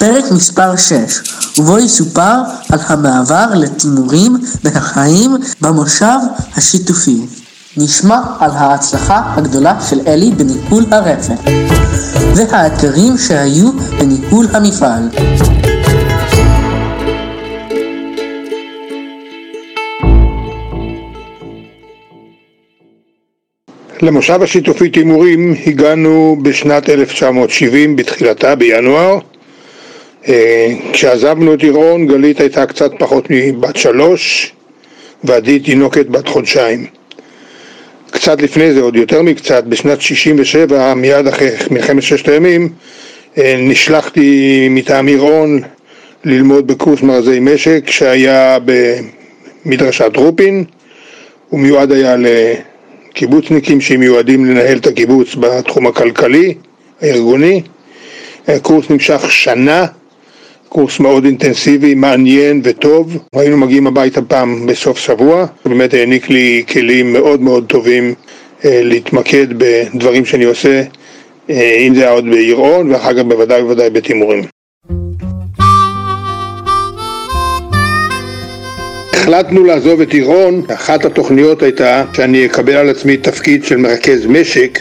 פרק מספר 6, ובו יסופר על המעבר לתימורים והחיים במושב השיתופי. נשמע על ההצלחה הגדולה של אלי בניהול הרפת, והאתגרים שהיו בניהול המפעל. למושב השיתופי תימורים הגענו בשנת 1970 בתחילתה בינואר כשעזבנו את עירון גלית הייתה קצת פחות מבת שלוש ועדי תינוקת בת חודשיים קצת לפני זה, עוד יותר מקצת, בשנת 67 מיד אחרי מלחמת ששת הימים אה, נשלחתי מטעם עירון ללמוד בקורס מרזי משק שהיה במדרשת רופין הוא מיועד היה קיבוצניקים שמיועדים לנהל את הקיבוץ בתחום הכלכלי, הארגוני. הקורס נמשך שנה, קורס מאוד אינטנסיבי, מעניין וטוב. היינו מגיעים הביתה פעם בסוף שבוע, באמת העניק לי כלים מאוד מאוד טובים אה, להתמקד בדברים שאני עושה, אה, אם זה היה עוד בעירון ואחר כך בוודאי ובוודאי בתימורים. החלטנו לעזוב את עירון, אחת התוכניות הייתה שאני אקבל על עצמי תפקיד של מרכז משק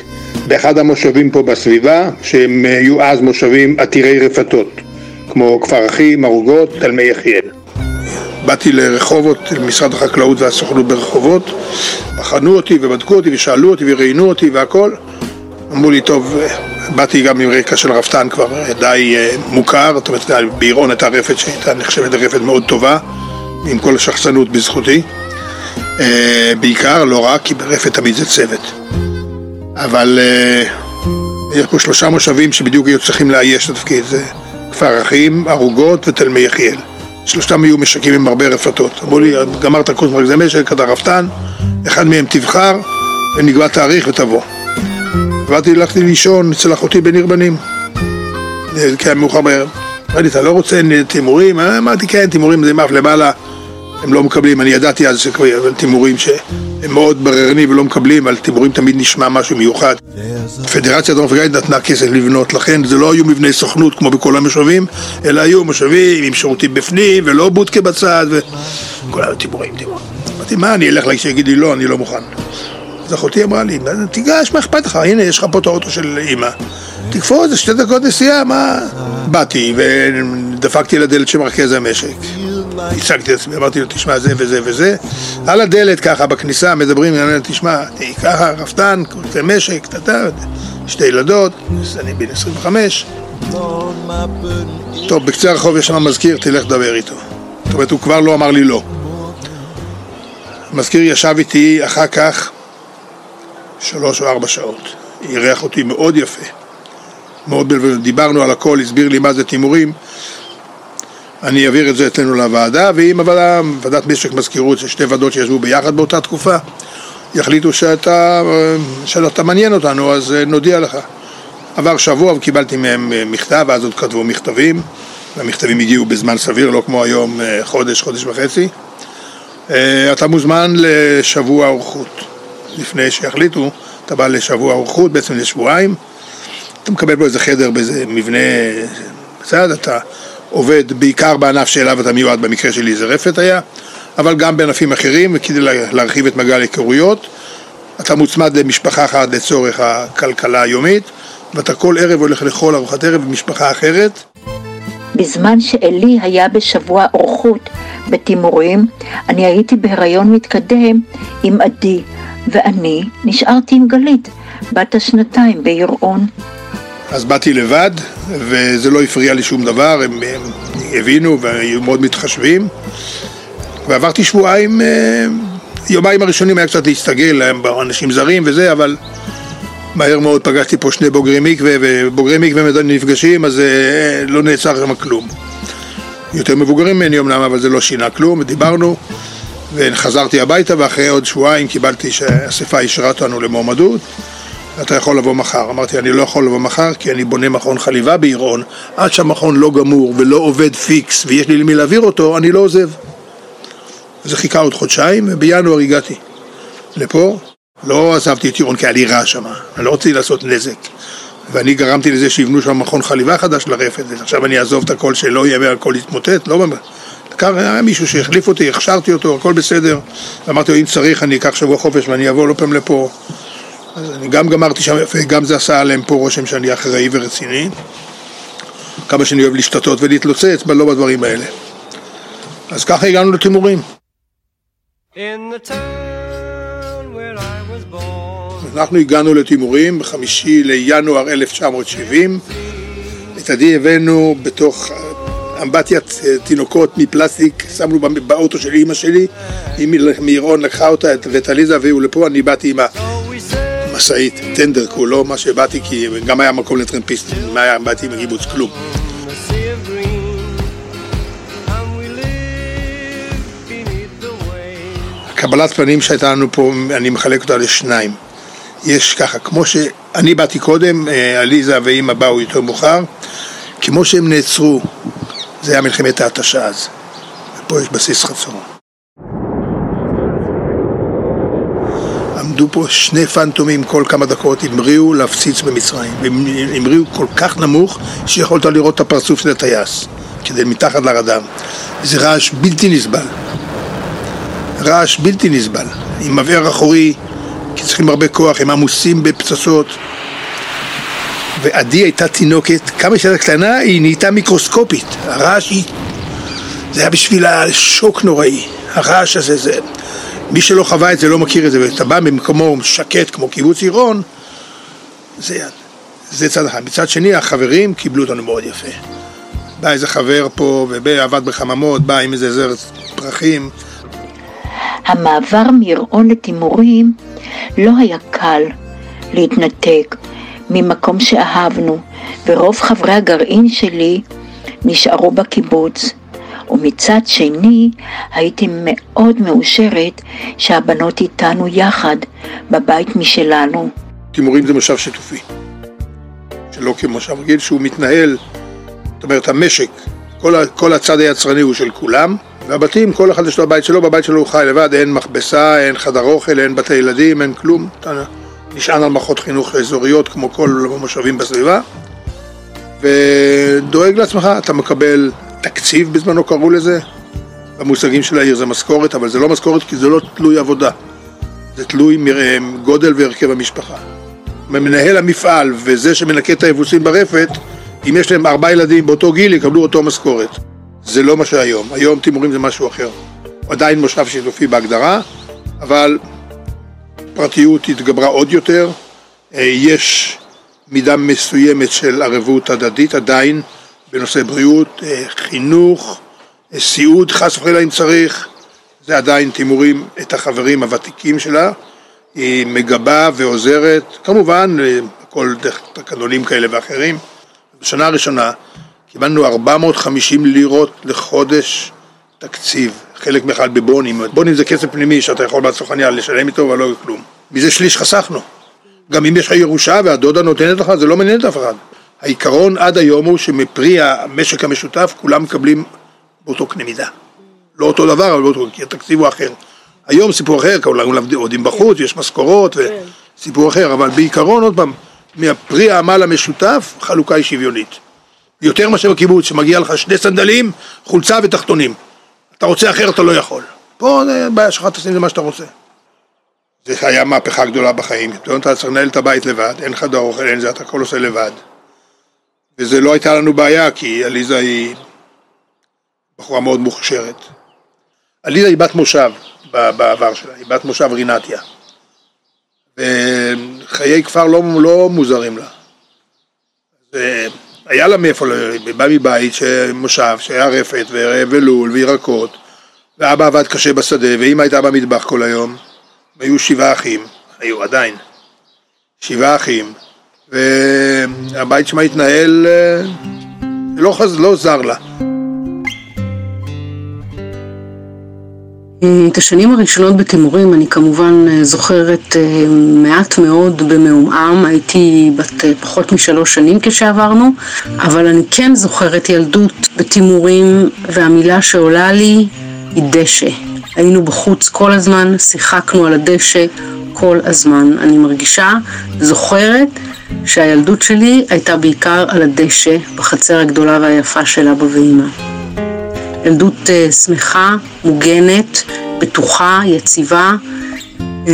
באחד המושבים פה בסביבה, שהם היו אז מושבים עתירי רפתות, כמו כפר אחים, ערוגות, תלמי יחיאל. באתי לרחובות, למשרד החקלאות והסוכנות ברחובות, בחנו אותי ובדקו אותי ושאלו אותי וראיינו אותי והכל. אמרו לי, טוב, באתי גם עם רקע של רפתן כבר די אה, מוכר, זאת אומרת, בעירון הייתה רפת שהייתה נחשבת לרפת מאוד טובה. עם כל השחצנות בזכותי. אה, בעיקר, לא רק, כי ברפת תמיד זה צוות. אבל אה, יש פה שלושה מושבים שבדיוק היו צריכים לאייש את התפקיד, כפר אחים, ערוגות ותלמי יחיאל. שלושתם היו משקים עם הרבה רפתות. אמרו לי, גמרת קורס מרכזי משק, אתה רפתן, אחד מהם תבחר ונקבע תאריך ותבוא. עברתי, הלכתי לישון אצל אחותי בניר בנים, זה היה מאוחר בערב. אמרתי, אתה לא רוצה תימורים? אמרתי, כן, תימורים זה מאף למעלה. הם לא מקבלים, אני ידעתי אז שקורה תימורים שהם מאוד בררנים ולא מקבלים, אבל תימורים תמיד נשמע משהו מיוחד. פדרציה דרום אפריקאית נתנה כסף לבנות, לכן זה לא היו מבני סוכנות כמו בכל המושבים, אלא היו מושבים עם שירותים בפנים ולא בודקה בצד וכל היו תימורים, תימורים. אמרתי, מה, אני אלך לאיש שיגיד לי לא, אני לא מוכן. אז אחותי אמרה לי, תיגש, מה אכפת לך? הנה, יש לך פה את האוטו של אימא. תקפוץ, זה שתי דקות נסיעה, מה... באתי ודפקתי לדלת של מרכז המשק. הצגתי את עצמי, אמרתי לו, תשמע, זה וזה וזה. על הדלת ככה, בכניסה, מדברים, אני אומר, תשמע, ככה, רפתן, קורסי משק, טטה, שתי ילדות, אני בן 25. טוב, בקצה הרחוב יש שם מזכיר, תלך לדבר איתו. זאת אומרת, הוא כבר לא אמר לי לא. המזכיר ישב איתי אחר כך שלוש או ארבע שעות. אירח אותי מאוד יפה. מאוד בלבד, דיברנו על הכל, הסביר לי מה זה תימורים. אני אעביר את זה אצלנו לוועדה, ואם הוועדה, ועדת משק מזכירות, זה שתי ועדות שישבו ביחד באותה תקופה, יחליטו שאתה, שאתה מעניין אותנו, אז אה, נודיע לך. עבר שבוע וקיבלתי מהם אה, מכתב, ואז עוד כתבו מכתבים, והמכתבים הגיעו בזמן סביר, לא כמו היום אה, חודש, חודש וחצי. אתה מוזמן לשבוע אורחות. לפני שיחליטו, אתה בא לשבוע אורחות, בעצם לשבועיים, אתה מקבל פה איזה חדר באיזה מבנה, בסדר, אתה עובד בעיקר בענף שאליו אתה מיועד, במקרה שלי זה רפת היה, אבל גם בענפים אחרים, וכדי להרחיב את מגל ההיכרויות, אתה מוצמד למשפחה אחת לצורך הכלכלה היומית, ואתה כל ערב הולך לאכול ארוחת ערב במשפחה אחרת. בזמן שאלי היה בשבוע אורחות בתימורים, אני הייתי בהיריון מתקדם עם עדי, ואני נשארתי עם גלית, בת השנתיים ביראון. אז באתי לבד, וזה לא הפריע לי שום דבר, הם, הם הבינו והיו מאוד מתחשבים. ועברתי שבועיים, אה, יומיים הראשונים היה קצת להסתגל, אנשים זרים וזה, אבל מהר מאוד פגשתי פה שני בוגרי מקווה, ובוגרי מקווה נפגשים, אז אה, לא נעצר שם כלום. יותר מבוגרים ממני אמנם, אבל זה לא שינה כלום, ודיברנו, וחזרתי הביתה, ואחרי עוד שבועיים קיבלתי שהאספה אישרה אותנו למועמדות. אתה יכול לבוא מחר. אמרתי, אני לא יכול לבוא מחר כי אני בונה מכון חליבה בעירון, עד שהמכון לא גמור ולא עובד פיקס ויש לי למי להעביר אותו, אני לא עוזב. זה חיכה עוד חודשיים, ובינואר הגעתי לפה. לא עזבתי את עירון כי היה לי רע שם, אני לא רציתי לעשות נזק. ואני גרמתי לזה שיבנו שם מכון חליבה חדש לרפת, ועכשיו אני אעזוב את הכל שלא יהיה והכל יתמוטט, לא באמת. היה מישהו שהחליף אותי, הכשרתי אותו, הכל בסדר. אמרתי לו, אם צריך, אני אקח שבוע חופש ואני אבוא לא פעם לפה. אז אני גם גמרתי שם יפה, גם זה עשה עליהם פה רושם שאני אחראי ורציני. כמה שאני אוהב להשתתות ולהתלוצץ, אבל לא בדברים האלה. אז ככה הגענו לתימורים. אנחנו הגענו לתימורים בחמישי לינואר 1970. את עדי הבאנו בתוך אמבטיית תינוקות מפלסטיק, שמנו באוטו של אימא שלי, היא מירון לקחה אותה ואת עליזה והביאו לפה, אני באתי עם המשאית, טנדר כולו, מה שבאתי כי גם היה מקום לטרמפיסטים, מה היה, באתי עם הקיבוץ, כלום. קבלת פנים שהייתה לנו פה, אני מחלק אותה לשניים. יש ככה, כמו שאני באתי קודם, אה, עליזה ואימא באו יותר מאוחר, כמו שהם נעצרו, זה היה מלחמת ההתשה אז, ופה יש בסיס חצור. עמדו פה שני פנטומים כל כמה דקות, המריאו להפציץ במצרים, והם המריאו כל כך נמוך שיכולת לראות את הפרצוף של הטייס, כדי מתחת לרדאר. זה רעש בלתי נסבל. רעש בלתי נסבל, עם מבער אחורי, כי צריכים הרבה כוח, הם עמוסים בפצצות. ועדי הייתה תינוקת, כמה שהייתה קטנה, היא נהייתה מיקרוסקופית. הרעש היא... זה היה בשבילה שוק נוראי. הרעש הזה, זה... מי שלא חווה את זה לא מכיר את זה, ואתה בא במקומו שקט כמו קיבוץ עירון, זה, זה צד אחד. מצד שני, החברים קיבלו אותנו מאוד יפה. בא איזה חבר פה, ועבד בחממות, בא עם איזה זר פרחים. המעבר מירעון לתימורים לא היה קל להתנתק ממקום שאהבנו, ורוב חברי הגרעין שלי נשארו בקיבוץ. ומצד שני, הייתי מאוד מאושרת שהבנות איתנו יחד, בבית משלנו. תימורים זה מושב שיתופי, שלא כמושב רגיל, שהוא מתנהל, זאת אומרת, המשק, כל, כל הצד היצרני הוא של כולם, והבתים, כל אחד יש לו הבית שלו, בבית שלו הוא חי לבד, אין מכבסה, אין חדר אוכל, אין בתי ילדים, אין כלום. אתה נשען על מערכות חינוך אזוריות כמו כל המושבים בסביבה, ודואג לעצמך, אתה מקבל תקציב בזמנו קראו לזה, במושגים של העיר זה משכורת, אבל זה לא משכורת כי זה לא תלוי עבודה, זה תלוי גודל והרכב המשפחה. מנהל המפעל וזה שמנקה את היבוסים ברפת, אם יש להם ארבעה ילדים באותו גיל, יקבלו אותו משכורת. זה לא מה שהיום, היום תימורים זה משהו אחר. עדיין מושב שיתופי בהגדרה, אבל פרטיות התגברה עוד יותר, אה, יש מידה מסוימת של ערבות הדדית עדיין בנושא בריאות, אה, חינוך, אה, סיעוד, חס וחלילה אם צריך, זה עדיין תימורים את החברים הוותיקים שלה, היא מגבה ועוזרת, כמובן, הכל דרך תקנונים כאלה ואחרים. בשנה הראשונה קיבלנו 450 לירות לחודש תקציב, חלק בכלל בבונים, בונים זה כסף פנימי שאתה יכול בצרכניה לשלם איתו ולא כלום. מזה שליש חסכנו. גם אם יש לך ירושה והדודה נותנת לך, זה לא מעניין את אף אחד. העיקרון עד היום הוא שמפרי המשק המשותף כולם מקבלים באותו קנה מידה. לא אותו דבר, אבל באותו, כי התקציב הוא אחר. היום סיפור אחר, כולם עובדים בחוץ, יש משכורות, וסיפור אחר, אבל בעיקרון, עוד פעם, מהפרי העמל המשותף, חלוקה היא שוויונית. יותר מאשר בקיבוץ, שמגיע לך שני סנדלים, חולצה ותחתונים. אתה רוצה אחר, אתה לא יכול. פה זה בעיה שלך, תשים לזה מה שאתה רוצה. זה היה מהפכה גדולה בחיים. אתה צריך לנהל את הבית לבד, אין חדר אוכל, אין זה, אתה הכל עושה לבד. וזה לא הייתה לנו בעיה, כי עליזה היא בחורה מאוד מוכשרת. עליזה היא בת מושב בעבר שלה, היא בת מושב רינתיה. וחיי כפר לא, לא מוזרים לה. היה לה מאיפה, היא באה מבית מושב שהיה רפת ולול וירקות ואבא עבד קשה בשדה ואמא הייתה במטבח כל היום היו שבעה אחים, היו עדיין שבעה אחים והבית שמה התנהל אה, לא, לא זר לה את השנים הראשונות בתימורים אני כמובן אה, זוכרת אה, מעט מאוד במעומעם, הייתי בת אה, פחות משלוש שנים כשעברנו, אבל אני כן זוכרת ילדות בתימורים והמילה שעולה לי היא דשא. היינו בחוץ כל הזמן, שיחקנו על הדשא כל הזמן. אני מרגישה, זוכרת, שהילדות שלי הייתה בעיקר על הדשא בחצר הגדולה והיפה של אבא ואימא. ילדות uh, שמחה, מוגנת, בטוחה, יציבה, uh,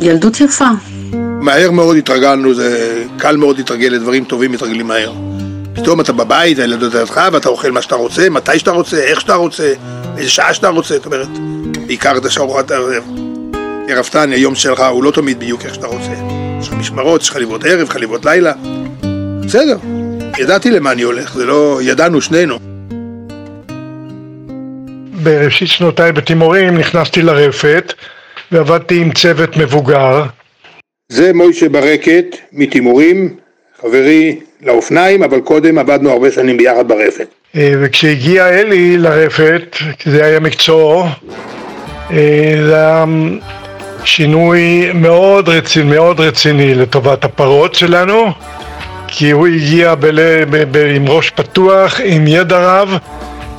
ילדות יפה. מהר מאוד התרגלנו, זה קל מאוד להתרגל לדברים טובים, מתרגלים מהר. פתאום אתה בבית, הילדות לידך, ואתה אוכל מה שאתה רוצה, מתי שאתה רוצה, איך שאתה רוצה, איזה שעה שאתה רוצה, זאת אומרת, בעיקר את השארוחת הערב. כרפתן, היום שלך הוא לא תמיד בדיוק איך שאתה רוצה. יש לך משמרות, יש לך לברות ערב, יש לך לברות לילה. בסדר, ידעתי למה אני הולך, זה לא... ידענו שנינו. בראשית שנותיי בתימורים נכנסתי לרפת ועבדתי עם צוות מבוגר. זה מוישה ברקת מתימורים, חברי לאופניים, אבל קודם עבדנו הרבה שנים ביחד ברפת. אה, וכשהגיע אלי לרפת, כי זה היה מקצועו, אה, זה היה שינוי מאוד רציני, מאוד רציני לטובת הפרות שלנו, כי הוא הגיע בל... ב... ב... עם ראש פתוח, עם ידע רב,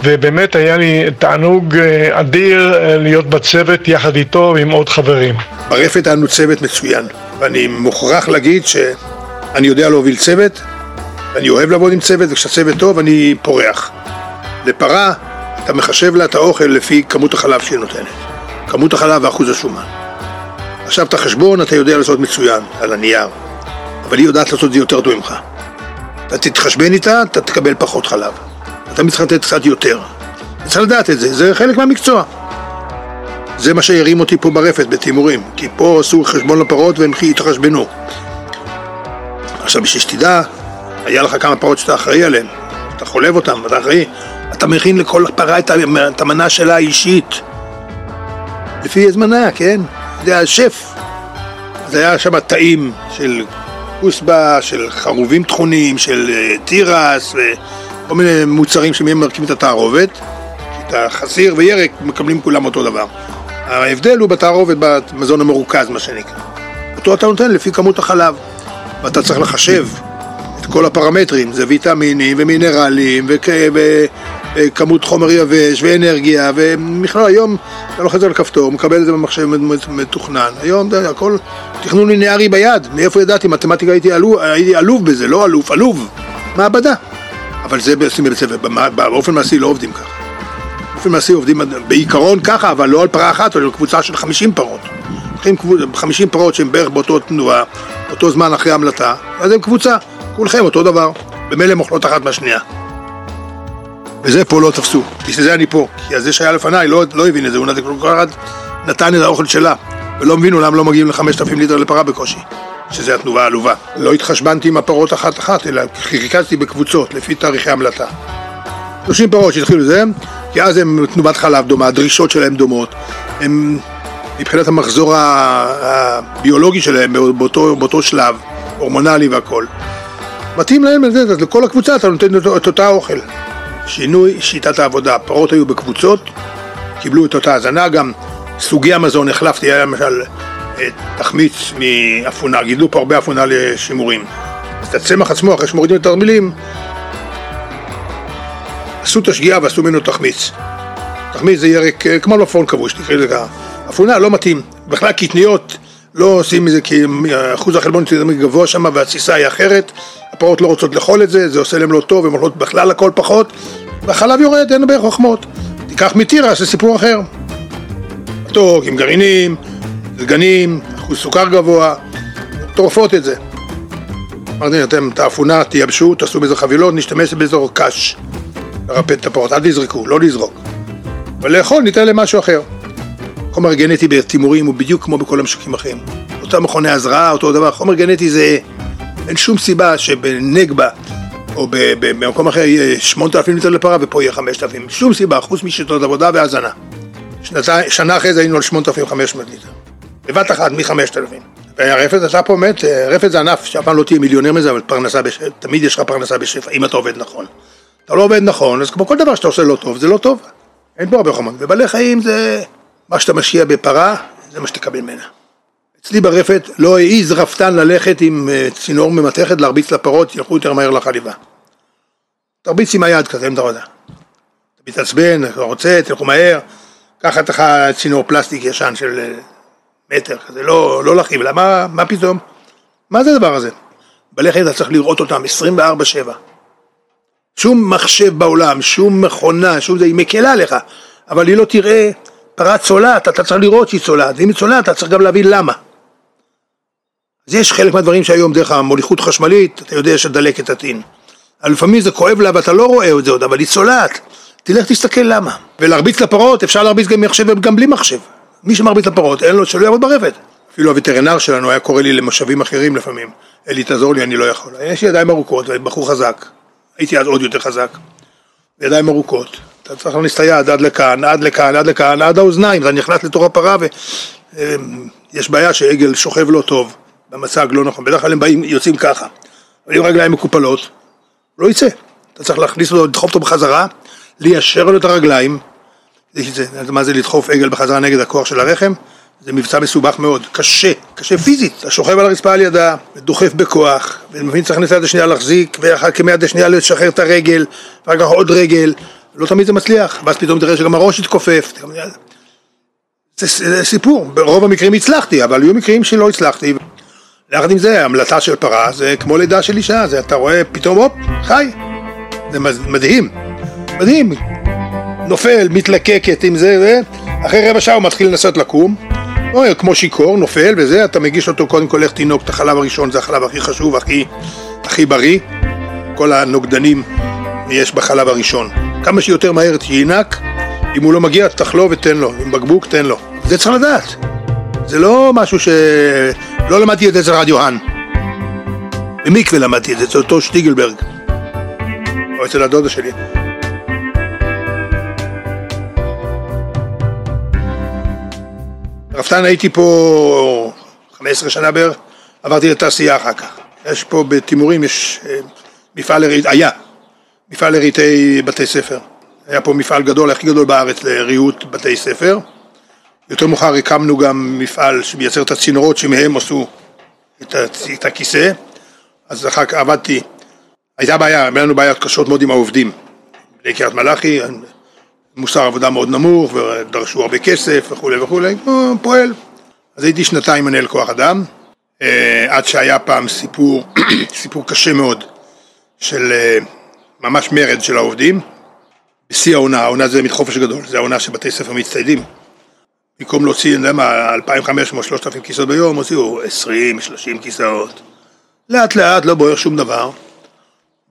ובאמת היה לי תענוג אה, אדיר להיות בצוות יחד איתו ועם עוד חברים. ברפת היה לנו צוות מצוין, ואני מוכרח להגיד שאני יודע להוביל צוות, אני אוהב לעבוד עם צוות, וכשהצוות טוב אני פורח. לפרה, אתה מחשב לה את האוכל לפי כמות החלב שהיא נותנת. כמות החלב ואחוז השומן. עכשיו את החשבון אתה יודע לעשות מצוין, על הנייר, אבל היא יודעת לעשות את זה יותר טוב ממך. אתה תתחשבן איתה, אתה תקבל פחות חלב. אתה צריך לתת קצת יותר. צריך לדעת את זה, זה חלק מהמקצוע. זה מה שהרים אותי פה ברפת, בתימורים, כי פה עשו חשבון לפרות והם התחשבנו. עכשיו בשביל שתדע, היה לך כמה פרות שאתה אחראי עליהן, אתה חולב אותן, אתה אחראי, אתה מכין לכל פרה את המנה שלה האישית. לפי זמנה, כן? זה השף. זה היה שם תאים של כוסבה, של חרובים טחונים, של אה, תירס, וכל מיני מוצרים שמהם מרכיבים את התערובת. את החסיר וירק מקבלים כולם אותו דבר. ההבדל הוא בתערובת, במזון המרוכז, מה שנקרא. אותו אתה נותן לפי כמות החלב, ואתה צריך לחשב את כל הפרמטרים, זה ויטמינים ומינרלים וכמות חומר יבש ואנרגיה ומכלל היום אתה לוחץ על כפתור, מקבל את זה במחשב מתוכנן. היום זה הכל תכנון ליניארי ביד, מאיפה ידעתי? מתמטיקה הייתי עלוב, הייתי עלוב בזה, לא אלוף, עלוב, מעבדה. אבל זה עושים בבית ספר, באופן מעשי לא עובדים ככה. באופן מעשי עובדים בעיקרון ככה, אבל לא על פרה אחת, אלא על קבוצה של 50 פרות. לוקחים 50 פרות שהן בערך באותו תנועה, באותו זמן אחרי המלטה, אז הם קבוצה כולכם אותו דבר, במילא מוכלות אחת מהשנייה. וזה פה לא תפסו, בשביל זה אני פה, כי זה שהיה לפניי לא, לא הבין את זה, הוא נתן אחד נתן את האוכל שלה, ולא מבינו למה לא מגיעים לחמשת אלפים ליטר לפרה בקושי, שזה התנובה העלובה. לא התחשבנתי עם הפרות אחת-אחת, אלא חיכזתי בקבוצות, לפי תאריכי המלטה. 30 פרות שהתחילו לזה, כי אז הם תנובת חלב דומה, הדרישות שלהם דומות, הם מבחינת המחזור הביולוגי שלהם באותו, באותו שלב, הורמונלי והכל. מתאים להם לזה, אז לכל הקבוצה אתה נותן את אותה האוכל. שינוי שיטת העבודה, פרות היו בקבוצות, קיבלו את אותה הזנה, גם סוגי המזון החלפתי, היה למשל אה, תחמיץ מאפונה, גידלו פה הרבה אפונה לשימורים. אז את הצמח עצמו, אחרי שמורידים את התרמילים, עשו את השגיאה ועשו ממנו תחמיץ. תחמיץ זה ירק אה, כמו לפון כבוש, תקראי לזה ככה. אפונה לא מתאים, בכלל קטניות לא עושים מזה כי אחוז החלבון תמיד גבוה שם והתסיסה היא אחרת, הפרות לא רוצות לאכול את זה, זה עושה להם לא טוב, הן אוכלות בכלל הכל פחות, והחלב יורד, אין הרבה חוכמות. תיקח מתירס, זה סיפור אחר. מתוק, עם גרעינים, סגנים, אחוז סוכר גבוה, טורפות את זה. אמרתי, אתם את האפונה תייבשו, תעשו בזה חבילות, נשתמש באזור קש לרפד את הפרות, אל תזרקו, לא לזרוק. ולאכול ניתן להם משהו אחר. חומר גנטי בתימורים הוא בדיוק כמו בכל המשקים האחרים. אותם מכוני הזרעה, אותו דבר, חומר גנטי זה... אין שום סיבה שבנגבה או במקום אחר יהיה 8,000 ליטר לפרה ופה יהיה 5,000. שום סיבה, חוץ משיטות עבודה והזנה. שנה אחרי זה היינו על 8,500 ליטר. בבת אחת מ-5,000. והרפת אתה פה באמת, רפת זה ענף שאף פעם לא תהיה מיליונר מזה, אבל פרנסה בשפע, תמיד יש לך פרנסה בשפע, אם אתה עובד נכון. אתה לא עובד נכון, אז כמו כל דבר שאתה עושה לא טוב, זה לא טוב. אין פה הרבה חומרים. ובעלי חיים זה... מה שאתה משקיע בפרה, זה מה שתקבל ממנה. אצלי ברפת לא העז רפתן ללכת עם אה, צינור ממתכת להרביץ לפרות, ילכו יותר מהר לחליבה. תרביץ עם היד כזה, אם אתה רוצה. אתה מתעצבן, אתה רוצה, תלכו מהר, קח לך צינור פלסטיק ישן של אה, מטר כזה, לא, לא להכאיב, למה, מה פתאום? מה זה הדבר הזה? חיים אתה צריך לראות אותם 24-7. שום מחשב בעולם, שום מכונה, שום זה, היא מקלה עליך, אבל היא לא תראה פרה צולעת, אתה צריך לראות שהיא צולעת, ואם היא צולעת אתה צריך גם להבין למה. אז יש חלק מהדברים שהיום דרך המוליכות חשמלית, אתה יודע שדלקת הטין. לפעמים זה כואב לה ואתה לא רואה את זה עוד, אבל היא צולעת. תלך תסתכל למה. ולהרביץ לפרות, אפשר להרביץ גם מחשב וגם בלי מחשב. מי שמרביץ לפרות, אין לו, שלא יעבוד ברפת. אפילו הווטרינר שלנו היה קורא לי למושבים אחרים לפעמים. אלי, תעזור לי, אני לא יכול. יש לי ידיים ארוכות, בחור חזק. הייתי אז עוד יותר חזק. ידיים ארוכות. אתה צריך להכניס את היד עד לכאן, עד לכאן, עד לכאן, עד האוזניים. אתה נכנס לתוך הפרה ויש בעיה שעגל שוכב לא טוב, במצג לא נכון. בדרך כלל הם באים, יוצאים ככה. אבל עם רגליים מקופלות, לא יצא. אתה צריך להכניס אותו, לדחוף אותו בחזרה, ליישר לו את הרגליים. מה זה לדחוף עגל בחזרה נגד הכוח של הרחם? זה מבצע מסובך מאוד, קשה, קשה פיזית. אתה שוכב על הרצפה על ידה, ודוחף בכוח, ומבין צריך לנסות השנייה להחזיק, ואחר כמיד השנייה לשחרר את הרגל, ואחר כך עוד רגל, לא תמיד זה מצליח, ואז פתאום תראה שגם הראש יתכופף. זה, סיפור, ברוב המקרים הצלחתי, אבל היו מקרים שלא הצלחתי. יחד עם זה, המלטה של פרה זה כמו לידה של אישה, זה אתה רואה פתאום, הופ, חי. זה מדהים, מדהים. נופל, מתלקקת עם זה, אחרי רבע שעה הוא מתחיל לנסות לקום, או כמו שיכור, נופל וזה, אתה מגיש אותו קודם כל איך תינוק את החלב הראשון, זה החלב הכי חשוב, הכי, הכי בריא. כל הנוגדנים יש בחלב הראשון. כמה שיותר מהר שינק, אם הוא לא מגיע, תחלוב ותן לו, עם בקבוק תן לו. זה צריך לדעת. זה לא משהו ש... לא למדתי את זה רדיו האן. במקווה למדתי את זה, אצל אותו שטיגלברג. או אצל הדודה שלי. רפתן הייתי פה 15 שנה בערך, עברתי לתעשייה אחר כך. יש פה בתימורים, יש אה, מפעל היה מפעל לריטי בתי ספר. היה פה מפעל גדול, הכי גדול בארץ לריהוט בתי ספר. יותר מאוחר הקמנו גם מפעל שמייצר את הצינורות שמהם עשו את, את הכיסא. אז אחר כך עבדתי, הייתה בעיה, היה לנו בעיות קשות מאוד עם העובדים. בני קריית מלאכי, מוסר עבודה מאוד נמוך, ודרשו הרבה כסף וכולי וכולי, פועל. אז הייתי שנתיים מנהל כוח אדם, אה, עד שהיה פעם סיפור, סיפור קשה מאוד של אה, ממש מרד של העובדים, בשיא העונה, העונה זה מתחופש גדול, זה העונה שבתי ספר מצטיידים. במקום להוציא, אני יודע מה, 2,500-3,000 כיסאות ביום, הוציאו 20-30 כיסאות. לאט לאט לא בוער שום דבר.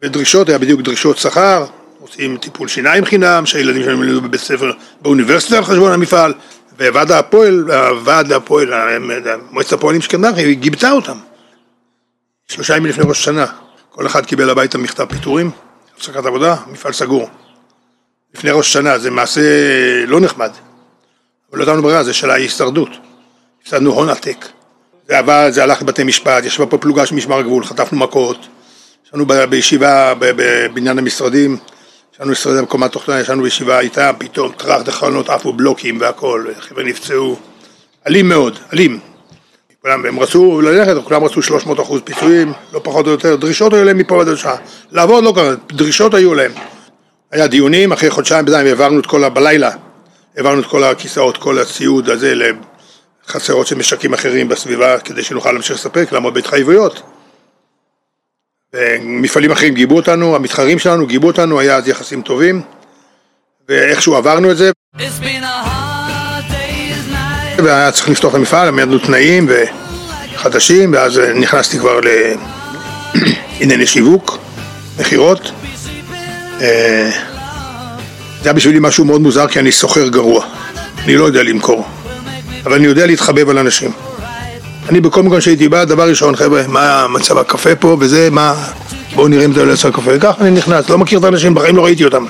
ודרישות, היה בדיוק דרישות שכר, עושים טיפול שיניים חינם, שהילדים שלנו ילמדו בבית ספר באוניברסיטה על חשבון המפעל, וועד הפועל, הוועד הפועל, מועצת הפועלים של היא גיבתה אותם. שלושה ימים לפני ראש השנה, כל אחד קיבל הביתה מכתב פיטורים, הפסקת עבודה, מפעל סגור. לפני ראש השנה, זה מעשה לא נחמד, אבל לא נתנו ברירה, זה של ההישרדות. הפסדנו הון עתק. זה עבר, זה הלך לבתי משפט, ישבה פה פלוגה של משמר הגבול, חטפנו מכות, ישבנו בישיבה בבניין המשרדים, ישבנו משרדי בקומת תוכנה, ישבנו בישיבה איתם, פתאום טראח דחלונות עפו בלוקים והכל, חבר'ה נפצעו, אלים מאוד, אלים. כולם, הם רצו ללכת, כולם רצו 300 אחוז פיצויים, לא פחות או יותר, דרישות היו להם מפה ועד השעה. לעבוד לא קרה, דרישות היו להם. היה דיונים, אחרי חודשיים בינתיים העברנו את כל ה... בלילה, העברנו את כל הכיסאות, כל הציוד הזה לחצרות של משקים אחרים בסביבה, כדי שנוכל להמשיך לספק, לעמוד בהתחייבויות. מפעלים אחרים גיבו אותנו, המתחרים שלנו גיבו אותנו, היה אז יחסים טובים, ואיכשהו עברנו את זה. והיה צריך לפתוח את המפעל, עמדנו תנאים חדשים, ואז נכנסתי כבר לענייני שיווק, מכירות. אה, זה היה בשבילי משהו מאוד מוזר, כי אני סוחר גרוע. אני לא יודע למכור, אבל אני יודע להתחבב על אנשים. אני בכל מקום שהייתי בא, דבר ראשון, חבר'ה, מה מצב הקפה פה וזה, מה... בואו נראה אם זה עולה הקפה. ככה אני נכנס, לא מכיר את האנשים, בחיים לא ראיתי אותם.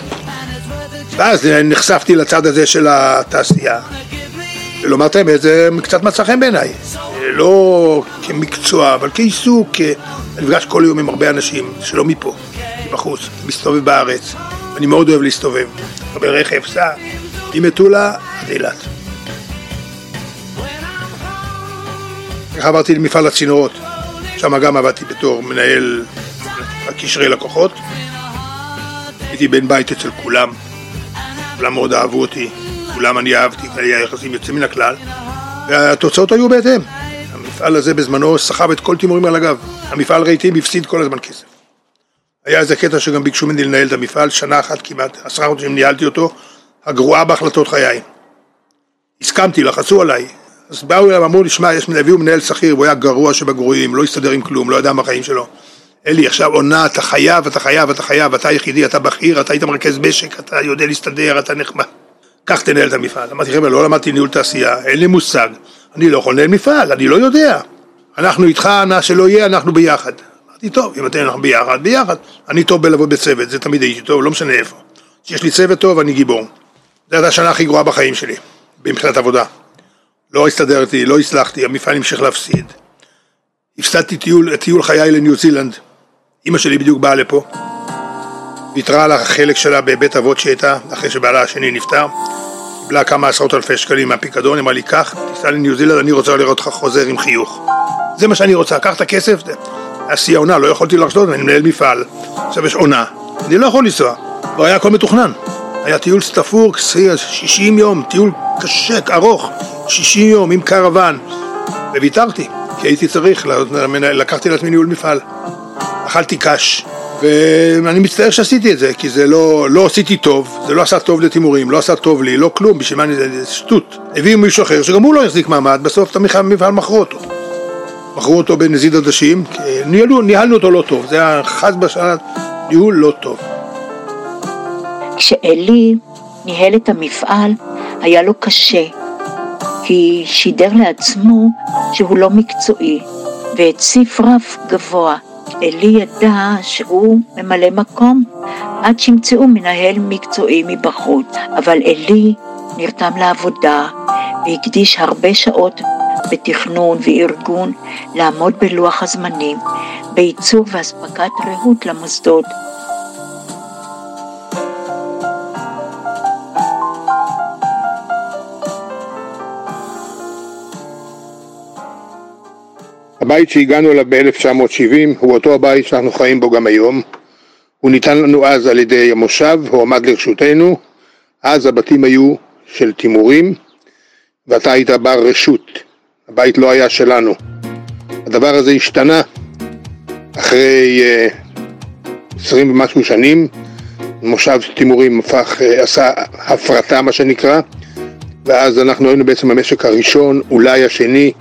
ואז נחשפתי לצד הזה של התעשייה. ולומר את האמת, זה קצת מצא חן בעיניי. לא כמקצוע, אבל כעיסוק. אני נפגש כל יום עם הרבה אנשים שלא מפה, מבחוץ, מסתובב בארץ. אני מאוד אוהב להסתובב. הרבה רכב, סע, ממטולה עד אילת. ככה עברתי למפעל הצינורות, שם גם עבדתי בתור מנהל קשרי לקוחות. הייתי בן בית אצל כולם, כולם מאוד אהבו אותי, כולם אני אהבתי, היה יחסים יוצאים מן הכלל, והתוצאות היו בהתאם. המפעל הזה בזמנו סחב את כל תימורים על הגב. המפעל רהיטים הפסיד כל הזמן כסף. היה איזה קטע שגם ביקשו ממני לנהל את המפעל, שנה אחת כמעט, עשרה חודשים ניהלתי אותו, הגרועה בהחלטות חיי. הסכמתי, לחצו עליי. אז באו אליי ואמרו לי, שמע, יש, הביאו מנהל שכיר, הוא היה גרוע שבגרועים, לא הסתדר עם כלום, לא ידע מה החיים שלו. אלי, עכשיו עונה, אתה חייב, אתה חייב, אתה חייב, אתה היחידי, אתה בכיר, אתה היית מרכז משק, אתה יודע להסתדר, אתה נחמד. קח תנהל את המפעל. אמרתי, חבר'ה, לא למדתי ניהול תעשייה, אין לי מושג. אני לא יכול לנהל מפעל, אני לא יודע. אנחנו איתך, נא שלא יהיה, אנחנו ביחד. אמרתי, טוב, אם אתם אנחנו ביחד, ביחד. אני טוב בלעבוד בצוות, זה תמיד הייתי טוב, לא משנה איפה. כשיש לי צוות טוב, אני גיבור. זו הייתה השנה הכי גרועה בחיים שלי, מבחינת עבודה. לא הסתדרתי, לא הצלחתי, המפעל המשיך להפסיד. הפסדתי טיול, טיול חיי לניו זילנד. אימא שלי בדיוק באה לפה. ויתרה על החלק שלה בבית אבות שהייתה, אחרי שבעלה השני נפטר. קיבלה כמה עשרות אלפי שקלים מהפיקדון, אמרה לי, קח, תיסע לניו זילנד, אני רוצה לראות אותך חוזר עם חיוך. זה מה שאני רוצה, קח את הכסף. היה העונה, לא יכולתי לחזור, אני מנהל מפעל. עכשיו יש עונה, אני לא יכול לנסוע. לא היה הכל מתוכנן. היה טיול סטפור, 60 יום, טיול קשה, ארוך, 60 יום עם קרוון. וויתרתי, כי הייתי צריך, לקחתי לעצמי ניהול מפעל. אכלתי קש, ואני מצטער שעשיתי את זה, כי זה לא, לא עשיתי טוב, זה לא עשה טוב לתימורים, לא עשה טוב לי, לא כלום, בשביל מה אני, זה שטות. הביאו מישהו אחר שגם הוא לא החזיק מעמד, בסוף את המפעל מכרו אותו. מכרו אותו בנזיד עדשים, ניהלו, ניהלנו אותו לא טוב, זה היה חס בשנה ניהול לא טוב. כשאלי ניהל את המפעל, היה לו קשה, כי שידר לעצמו שהוא לא מקצועי, והציף רף גבוה. אלי ידע שהוא ממלא מקום עד שימצאו מנהל מקצועי מבחוץ, אבל אלי נרתם לעבודה והקדיש הרבה שעות בתכנון וארגון לעמוד בלוח הזמנים, בייצור ואספקת ריהוט למוסדות. הבית שהגענו אליו ב-1970 הוא אותו הבית שאנחנו חיים בו גם היום. הוא ניתן לנו אז על ידי המושב, הוא עמד לרשותנו. אז הבתים היו של תימורים, ואתה היית בר רשות. הבית לא היה שלנו. הדבר הזה השתנה אחרי עשרים uh, ומשהו שנים. מושב תימורים הפך, uh, עשה הפרטה מה שנקרא, ואז אנחנו היינו בעצם המשק הראשון, אולי השני,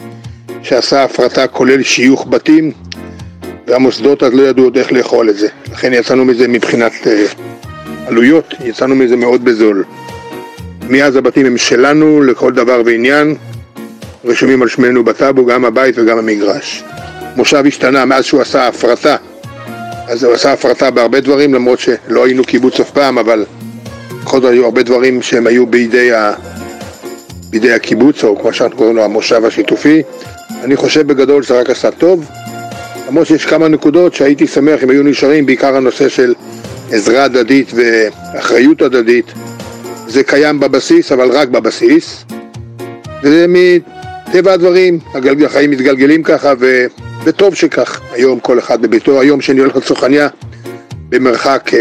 שעשה הפרטה כולל שיוך בתים והמוסדות אז לא ידעו עוד איך לאכול את זה. לכן יצאנו מזה מבחינת אה, עלויות, יצאנו מזה מאוד בזול. מאז הבתים הם שלנו לכל דבר ועניין רשומים על שמנו בטאבו, גם הבית וגם המגרש. מושב השתנה מאז שהוא עשה הפרטה. אז הוא עשה הפרטה בהרבה דברים למרות שלא היינו קיבוץ אף פעם אבל בכל זאת היו הרבה דברים שהם היו בידי, ה... בידי הקיבוץ או כמו שאנחנו קוראים לו המושב השיתופי אני חושב בגדול שזה רק עשה טוב, למרות שיש כמה נקודות שהייתי שמח אם היו נשארים, בעיקר הנושא של עזרה הדדית ואחריות הדדית. זה קיים בבסיס, אבל רק בבסיס. וזה מטבע הדברים, החיים מתגלגלים ככה, ו... וטוב שכך. היום כל אחד בביתו, היום שאני הולך לצרכניה, במרחק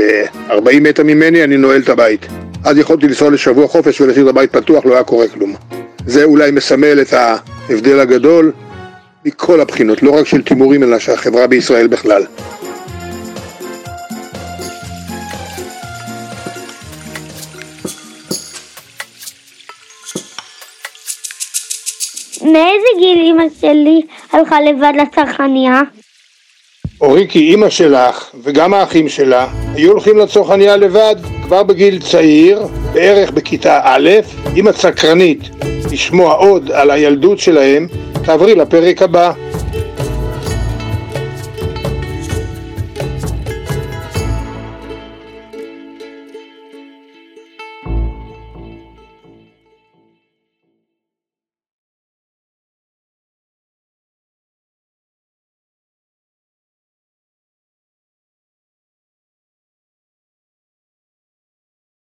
40 אה, מטר ממני, אני נועל את הבית. אז יכולתי לנסוע לשבוע חופש ולהשאיר את הבית פתוח, לא היה קורה כלום. זה אולי מסמל את ההבדל הגדול מכל הבחינות, לא רק של תימורים אלא של החברה בישראל בכלל. מאיזה גיל אימא שלי הלכה לבד לצרכניה? אוריקי, אימא שלך וגם האחים שלה היו הולכים לצרכניה לבד כבר בגיל צעיר, בערך בכיתה א', את סקרנית לשמוע עוד על הילדות שלהם, תעברי לפרק הבא.